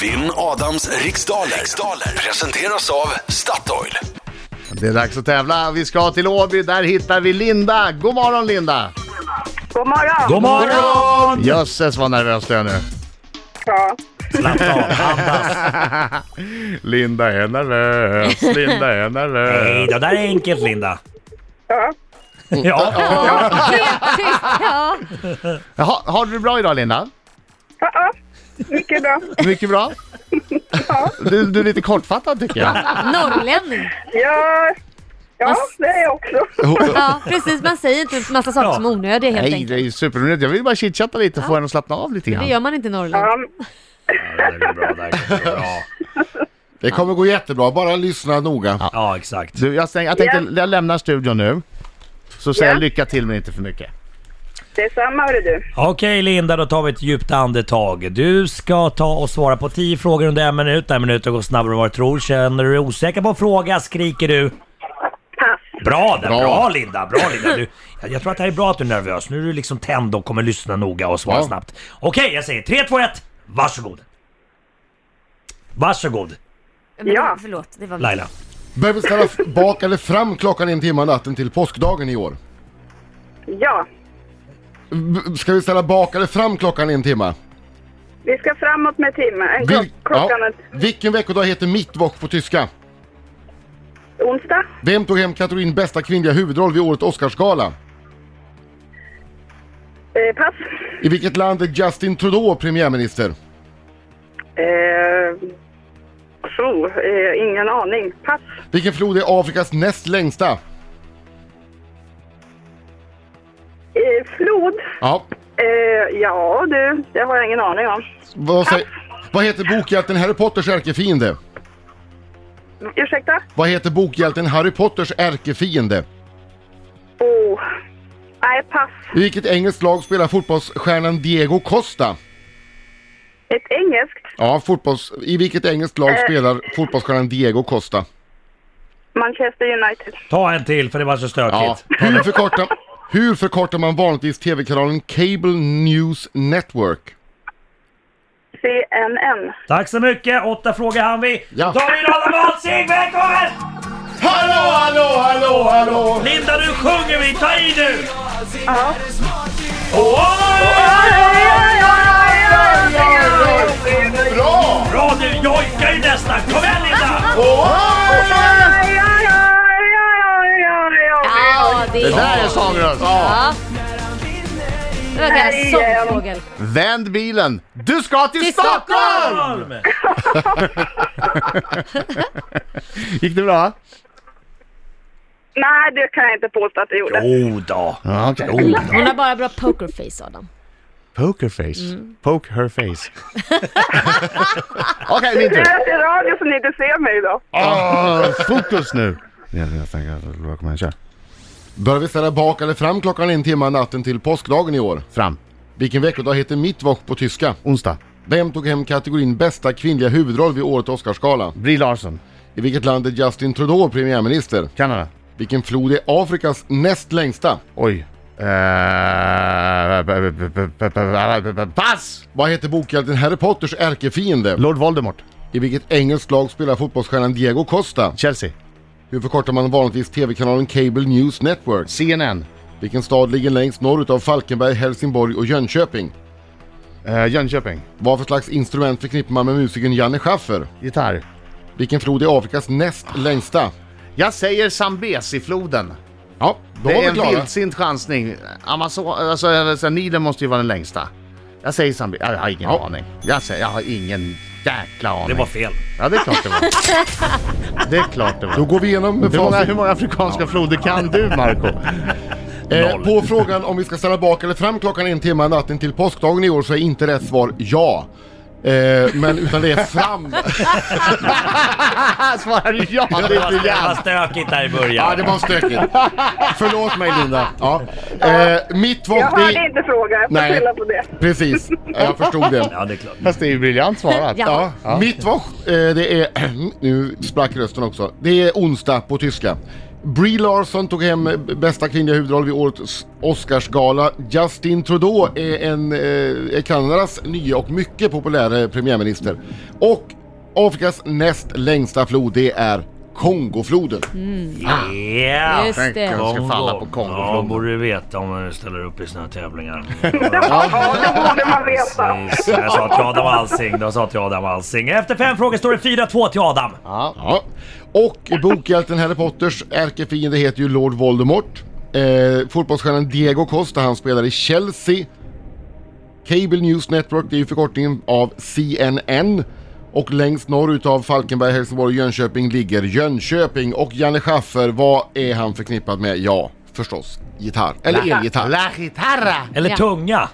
Vinn Adams riksdaler. riksdaler presenteras av Statoil. Det är dags att tävla. Vi ska till Åby. Där hittar vi Linda. God morgon Linda! God morgon! God morgon! Jösses vad nervös du är nu. Ja. Slappna av, andas. Linda är nervös, Linda är nervös. Nej, det där är enkelt Linda. Ja. Ja, ja. Jaha, har du det bra idag Linda? Mycket bra. Mycket bra? Du, du är lite kortfattad tycker jag. Norrlänning. Ja, ja det är jag också. Ja, precis. Man säger inte en massa saker Ja. som är onödiga helt Nej, enkelt. det är ju superroligt. Jag vill bara chitchatta lite och få henne att slappna av lite Det grann. gör man inte i Norrland. Ja, det är bra. Det är bra. Det kommer gå jättebra, bara lyssna noga. Ja, exakt. Du, jag, stäng, jag tänkte, jag lämnar studion nu. Så säger Ja. jag lycka till men inte för mycket. Detsamma hörru du. Okej Linda, då tar vi ett djupt andetag. Du ska ta och svara på 10 frågor under en minut. En minut går snabbare än vad du tror. Känner du dig osäker på en fråga skriker du. Pass. Bra där, bra, Bra. Linda, bra Linda. Du, jag, jag tror att det här är bra att du är nervös. Nu är du liksom tänd och kommer lyssna noga och svara Ja. snabbt. Okej, jag säger 3, 2, 1. Varsågod. Varsågod, Men, Ja. Förlåt, det var Laila. Behöver ställa f- bak eller fram klockan en timme natten till påskdagen i år? Ja, B- Ska vi ställa bak eller fram klockan en timme? vi ska framåt med timme. En klock, Vil- klockan ja. är Vilken veckodag heter Mittwoch på tyska? onsdag. Vem tog hem kategorin bästa kvinnliga huvudroll vid årets Oscarsgala? Eh, pass. I vilket land är Justin Trudeau premiärminister? Eh, så, eh, ingen aning. Pass. Vilken flod är Afrikas näst längsta? Flod. Ja. Eh, ja du, det har jag ingen aning om. Vad, säger, vad heter bokhjälten Harry Potters ärkefiende? Ursäkta? Vad heter bokhjälten Harry Potters ärkefiende? Oh. Nej, pass. I vilket engelskt lag spelar fotbollsstjärnan Diego Costa? Ett engelskt. Ja, fotbolls... I vilket engelskt lag Eh. spelar fotbollsstjärnan Diego Costa? Manchester United. Ta en till för det var så Ja. stökigt. Hur förkortar, hur förkortar man vanligtvis tv-kanalen Cable News Network? CNN. Tack så mycket, åtta frågor hann vi. Ja. Då tar vi in Adam Alsing, välkommen! Hallå, hallå, hallå, hallå! Linda, nu sjunger vi, ta i nu! Ja. Bra! Bra, du jojkar ju nästan. Kom igen Linda! Där är sångröst! Ja. Det var en sångfågel. Vänd bilen! Du ska till, Till Stockholm! Gick det bra? Nej, det kan jag inte påstå att det gjorde. Jo då. Ja, okej. Hon har bara bra pokerface Adam. Pokerface. Poke her face. Okej, min Det tur. är i radio så ni inte ser mig idag. Ah, fokus nu! Jag tänker att kom igen, kör. Bör vi ställa bak eller fram klockan en timme natten till påskdagen i år? Fram. Vilken veckodag heter Mittwoch på tyska? Onsdag. Vem tog hem kategorin bästa kvinnliga huvudroll vid årets Oscarsgala? Brie Larson. I vilket land är Justin Trudeau premiärminister? Kanada. Vilken flod är Afrikas näst längsta? Oj. Eh, Pass! Vad heter bokhjälten Harry Potters ärkefiende? Lord Voldemort. I vilket engelskt lag spelar fotbollsstjärnan Diego Costa? Chelsea. Hur förkortar man vanligtvis tv-kanalen Cable News Network? CNN. Vilken stad ligger längst norrut av Falkenberg, Helsingborg och Jönköping? Eh, Jönköping. Vad för slags instrument förknippar man med musikern Janne Schaffer? Gitarr. Vilken flod är Afrikas näst längsta? Jag säger Zambezi-floden. Ja, då Det var är vi en klara. vildsint chansning. Amazon, alltså, alltså Nilen måste ju vara den längsta. Jag säger Zambezi. Jag har ingen Ja. aning. Jag, säger, jag har ingen jäkla aning. Det var fel. Ja, det är klart det var. det är klart det Då var. går vi igenom Hur många, facit. hur många afrikanska floder kan du, Marco? Eh, Noll. på frågan om vi ska ställa bak eller fram klockan en timme natten till påskdagen i år så är inte rätt svar ja. Eh, men utan det är fram. Svarar du ja? Det var, det var stökigt där i början. Ja, det var stökigt. Förlåt mig Linda. Ja. Eh, mittwoch, Jag hörde det... inte frågan, jag får Nej. skylla på det. Precis, jag förstod det. Ja, det är klart. Fast det är ju briljant svarat. Ja. Ja, Mittwoch, eh, det är... Nu sprack rösten också. Det är onsdag på tyska. Brie Larson tog hem eh, bästa kvinnliga huvudroll vid årets Oscarsgala. Justin Trudeau är, en, eh, är Kanadas nya och mycket populära premiärminister. Och Afrikas näst längsta flod, det är Kongofloden. Ja! Just Tänk det. jag ska falla på Ja, Kongofloden. borde du veta om man ställer upp i såna här tävlingar. Ja, det borde man veta. Precis. Jag sa till Adam Alsing, då sa till Adam Alsing. Efter fem frågor står det 4-2 till Adam. Ja. Och bokhjälten Harry Potters ärkefiende heter ju Lord Voldemort. Eh, fotbollsstjärnan Diego Costa, han spelar i Chelsea. Cable News Network, det är ju förkortningen av CNN. Och längst norr utav Falkenberg, Helsingborg Jönköping ligger Jönköping. Och Janne Schaffer, vad är han förknippad med? Ja, förstås, gitarr. Eller elgitarr. La gitarra! Eller tunga.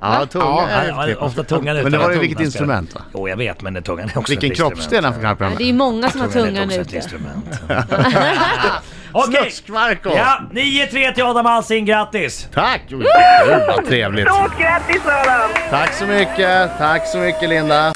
Ja, tunga Ja, är ja, ofta tungan Men det var ju vilket instrument va? Jo, jag vet, men det tungan är också Vilken kroppsdel han förknippar Ja, med. det är många som har Tungan ute. instrument. Okej. Slusk, Marco! Ja, 9-3 till Adam Alsing, grattis! Tack! Oj, Gud vad trevligt. Stort grattis Adam! Tack så mycket, tack så mycket Linda.